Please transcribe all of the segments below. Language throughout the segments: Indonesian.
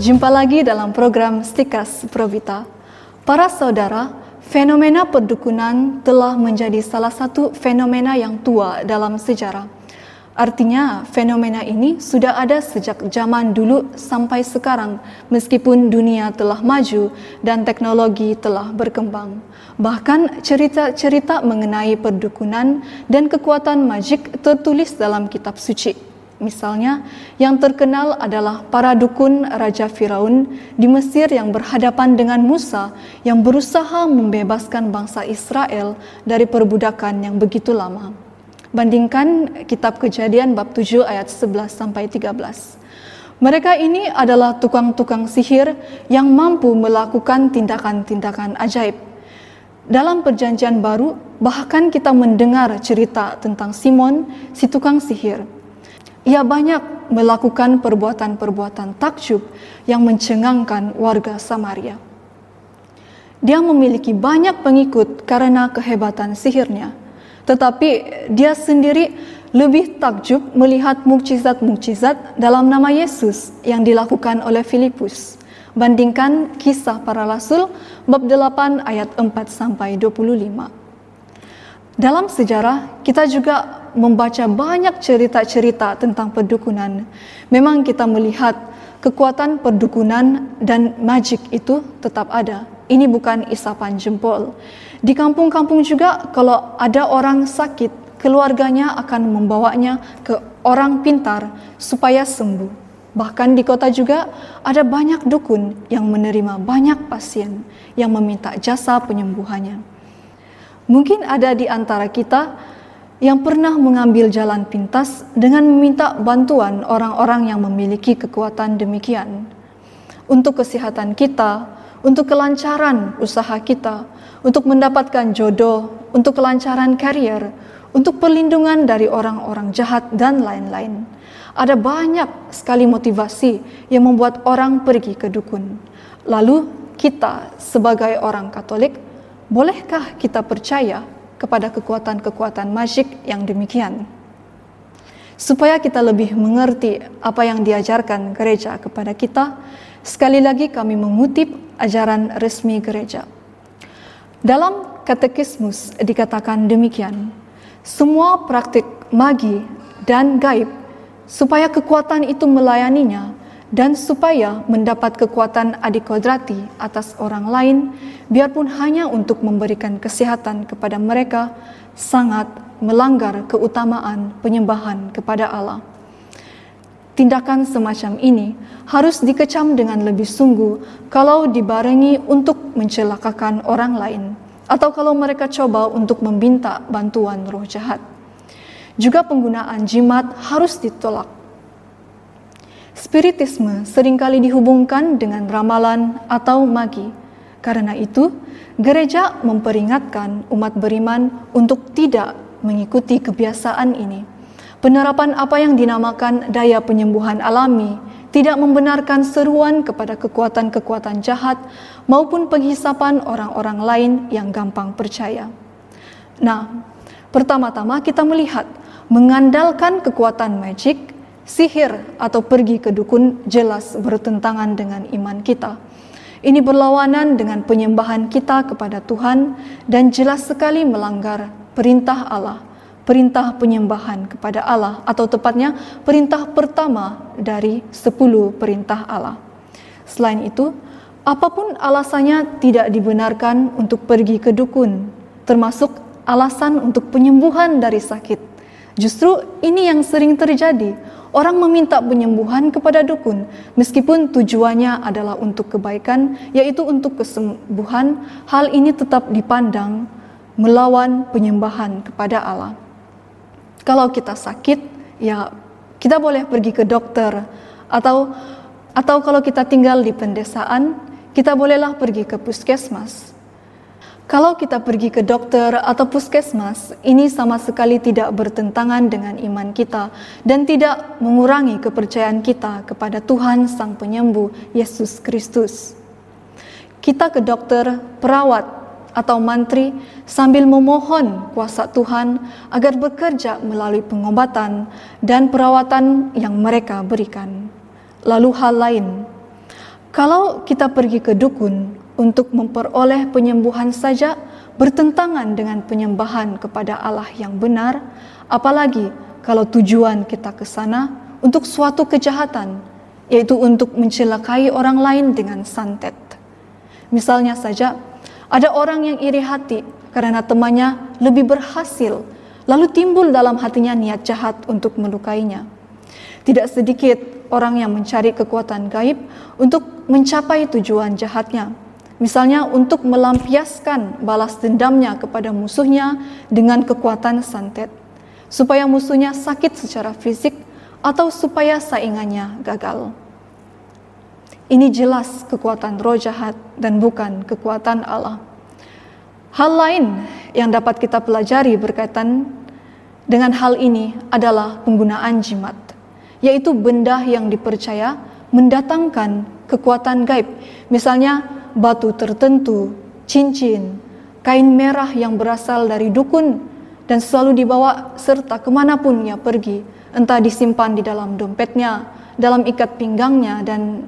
Jumpa lagi dalam program Stikas Provita. Para saudara, fenomena perdukunan telah menjadi salah satu fenomena yang tua dalam sejarah. Artinya, fenomena ini sudah ada sejak zaman dulu sampai sekarang, meskipun dunia telah maju dan teknologi telah berkembang. Bahkan cerita-cerita mengenai perdukunan dan kekuatan magik tertulis dalam kitab suci. Misalnya, yang terkenal adalah para dukun Raja Firaun di Mesir yang berhadapan dengan Musa yang berusaha membebaskan bangsa Israel dari perbudakan yang begitu lama. Bandingkan kitab Kejadian bab 7 ayat 11 sampai 13. Mereka ini adalah tukang-tukang sihir yang mampu melakukan tindakan-tindakan ajaib. Dalam perjanjian baru, bahkan kita mendengar cerita tentang Simon, si tukang sihir ia banyak melakukan perbuatan-perbuatan takjub yang mencengangkan warga Samaria. Dia memiliki banyak pengikut karena kehebatan sihirnya, tetapi dia sendiri lebih takjub melihat mukjizat-mukjizat dalam nama Yesus yang dilakukan oleh Filipus. Bandingkan kisah para rasul bab 8 ayat 4 sampai 25. Dalam sejarah kita juga membaca banyak cerita-cerita tentang perdukunan, memang kita melihat kekuatan perdukunan dan magik itu tetap ada. Ini bukan isapan jempol. Di kampung-kampung juga kalau ada orang sakit, keluarganya akan membawanya ke orang pintar supaya sembuh. Bahkan di kota juga ada banyak dukun yang menerima banyak pasien yang meminta jasa penyembuhannya. Mungkin ada di antara kita yang pernah mengambil jalan pintas dengan meminta bantuan orang-orang yang memiliki kekuatan demikian. Untuk kesehatan kita, untuk kelancaran usaha kita, untuk mendapatkan jodoh, untuk kelancaran karier, untuk perlindungan dari orang-orang jahat dan lain-lain. Ada banyak sekali motivasi yang membuat orang pergi ke dukun. Lalu kita sebagai orang Katolik, bolehkah kita percaya kepada kekuatan-kekuatan magik yang demikian. Supaya kita lebih mengerti apa yang diajarkan gereja kepada kita, sekali lagi kami mengutip ajaran resmi gereja. Dalam katekismus dikatakan demikian, semua praktik magi dan gaib supaya kekuatan itu melayaninya dan supaya mendapat kekuatan adikodrati atas orang lain, biarpun hanya untuk memberikan kesehatan kepada mereka, sangat melanggar keutamaan penyembahan kepada Allah. Tindakan semacam ini harus dikecam dengan lebih sungguh kalau dibarengi untuk mencelakakan orang lain atau kalau mereka coba untuk meminta bantuan roh jahat. Juga penggunaan jimat harus ditolak Spiritisme sering kali dihubungkan dengan ramalan atau magi. Karena itu, gereja memperingatkan umat beriman untuk tidak mengikuti kebiasaan ini. Penerapan apa yang dinamakan daya penyembuhan alami tidak membenarkan seruan kepada kekuatan-kekuatan jahat maupun penghisapan orang-orang lain yang gampang percaya. Nah, pertama-tama kita melihat mengandalkan kekuatan magic sihir atau pergi ke dukun jelas bertentangan dengan iman kita. Ini berlawanan dengan penyembahan kita kepada Tuhan dan jelas sekali melanggar perintah Allah, perintah penyembahan kepada Allah atau tepatnya perintah pertama dari sepuluh perintah Allah. Selain itu, apa pun alasannya tidak dibenarkan untuk pergi ke dukun, termasuk alasan untuk penyembuhan dari sakit. Justru ini yang sering terjadi Orang meminta penyembuhan kepada dukun, meskipun tujuannya adalah untuk kebaikan, yaitu untuk kesembuhan. Hal ini tetap dipandang melawan penyembahan kepada Allah. Kalau kita sakit, ya kita boleh pergi ke dokter, atau atau kalau kita tinggal di pendesaan, kita bolehlah pergi ke puskesmas. Kalau kita pergi ke dokter atau puskesmas, ini sama sekali tidak bertentangan dengan iman kita dan tidak mengurangi kepercayaan kita kepada Tuhan Sang Penyembuh Yesus Kristus. Kita ke dokter, perawat, atau mantri sambil memohon kuasa Tuhan agar bekerja melalui pengobatan dan perawatan yang mereka berikan. Lalu hal lain, Kalau kita pergi ke dukun untuk memperoleh penyembuhan saja bertentangan dengan penyembahan kepada Allah yang benar, apalagi kalau tujuan kita ke sana untuk suatu kejahatan, yaitu untuk mencelakai orang lain dengan santet. Misalnya saja, ada orang yang iri hati karena temannya lebih berhasil, lalu timbul dalam hatinya niat jahat untuk melukainya. Tidak sedikit orang yang mencari kekuatan gaib untuk mencapai tujuan jahatnya. Misalnya untuk melampiaskan balas dendamnya kepada musuhnya dengan kekuatan santet, supaya musuhnya sakit secara fisik atau supaya saingannya gagal. Ini jelas kekuatan roh jahat dan bukan kekuatan Allah. Hal lain yang dapat kita pelajari berkaitan dengan hal ini adalah penggunaan jimat, yaitu benda yang dipercaya mendatangkan kekuatan gaib. Misalnya batu tertentu, cincin, kain merah yang berasal dari dukun dan selalu dibawa serta ke mana pun ia pergi, entah disimpan di dalam dompetnya, dalam ikat pinggangnya, dan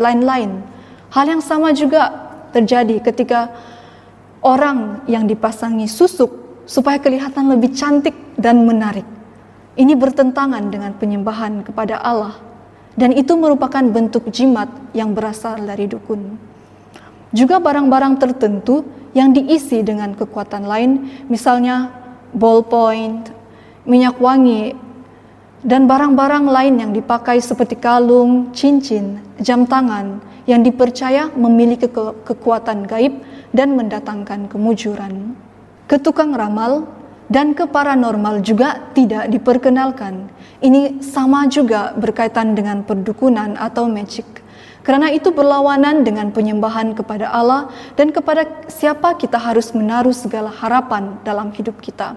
lain-lain. Hal yang sama juga terjadi ketika orang yang dipasangi susuk supaya kelihatan lebih cantik dan menarik. Ini bertentangan dengan penyembahan kepada Allah dan itu merupakan bentuk jimat yang berasal dari dukun. Juga barang-barang tertentu yang diisi dengan kekuatan lain, misalnya ballpoint, minyak wangi, dan barang-barang lain yang dipakai seperti kalung, cincin, jam tangan yang dipercaya memiliki ke kekuatan gaib dan mendatangkan kemujuran. Ketukang ramal dan ke paranormal juga tidak diperkenalkan. Ini sama juga berkaitan dengan perdukunan atau magic. Karena itu berlawanan dengan penyembahan kepada Allah dan kepada siapa kita harus menaruh segala harapan dalam hidup kita.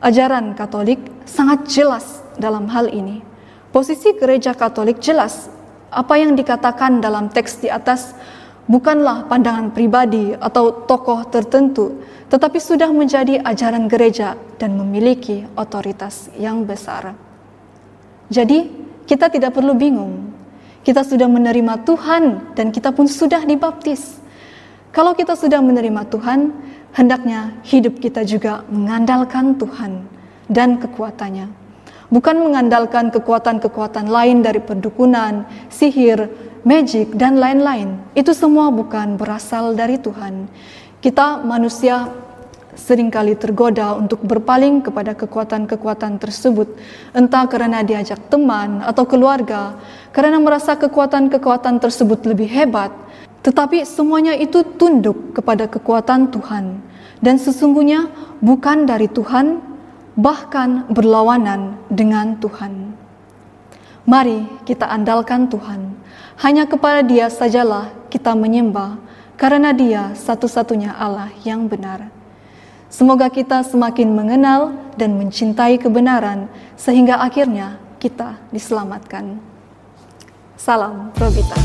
Ajaran Katolik sangat jelas dalam hal ini. Posisi gereja Katolik jelas apa yang dikatakan dalam teks di atas bukanlah pandangan pribadi atau tokoh tertentu, tetapi sudah menjadi ajaran gereja dan memiliki otoritas yang besar. Jadi, kita tidak perlu bingung kita sudah menerima Tuhan dan kita pun sudah dibaptis. Kalau kita sudah menerima Tuhan, hendaknya hidup kita juga mengandalkan Tuhan dan kekuatannya. Bukan mengandalkan kekuatan-kekuatan lain dari perdukunan, sihir, magic, dan lain-lain. Itu semua bukan berasal dari Tuhan. Kita manusia sering kali tergoda untuk berpaling kepada kekuatan-kekuatan tersebut, entah karena diajak teman atau keluarga, karena merasa kekuatan-kekuatan tersebut lebih hebat, tetapi semuanya itu tunduk kepada kekuatan Tuhan, dan sesungguhnya bukan dari Tuhan, bahkan berlawanan dengan Tuhan. Mari kita andalkan Tuhan, hanya kepada Dia sajalah kita menyembah, karena Dia satu-satunya Allah yang benar. Semoga kita semakin mengenal dan mencintai kebenaran, sehingga akhirnya kita diselamatkan. Salam Probita.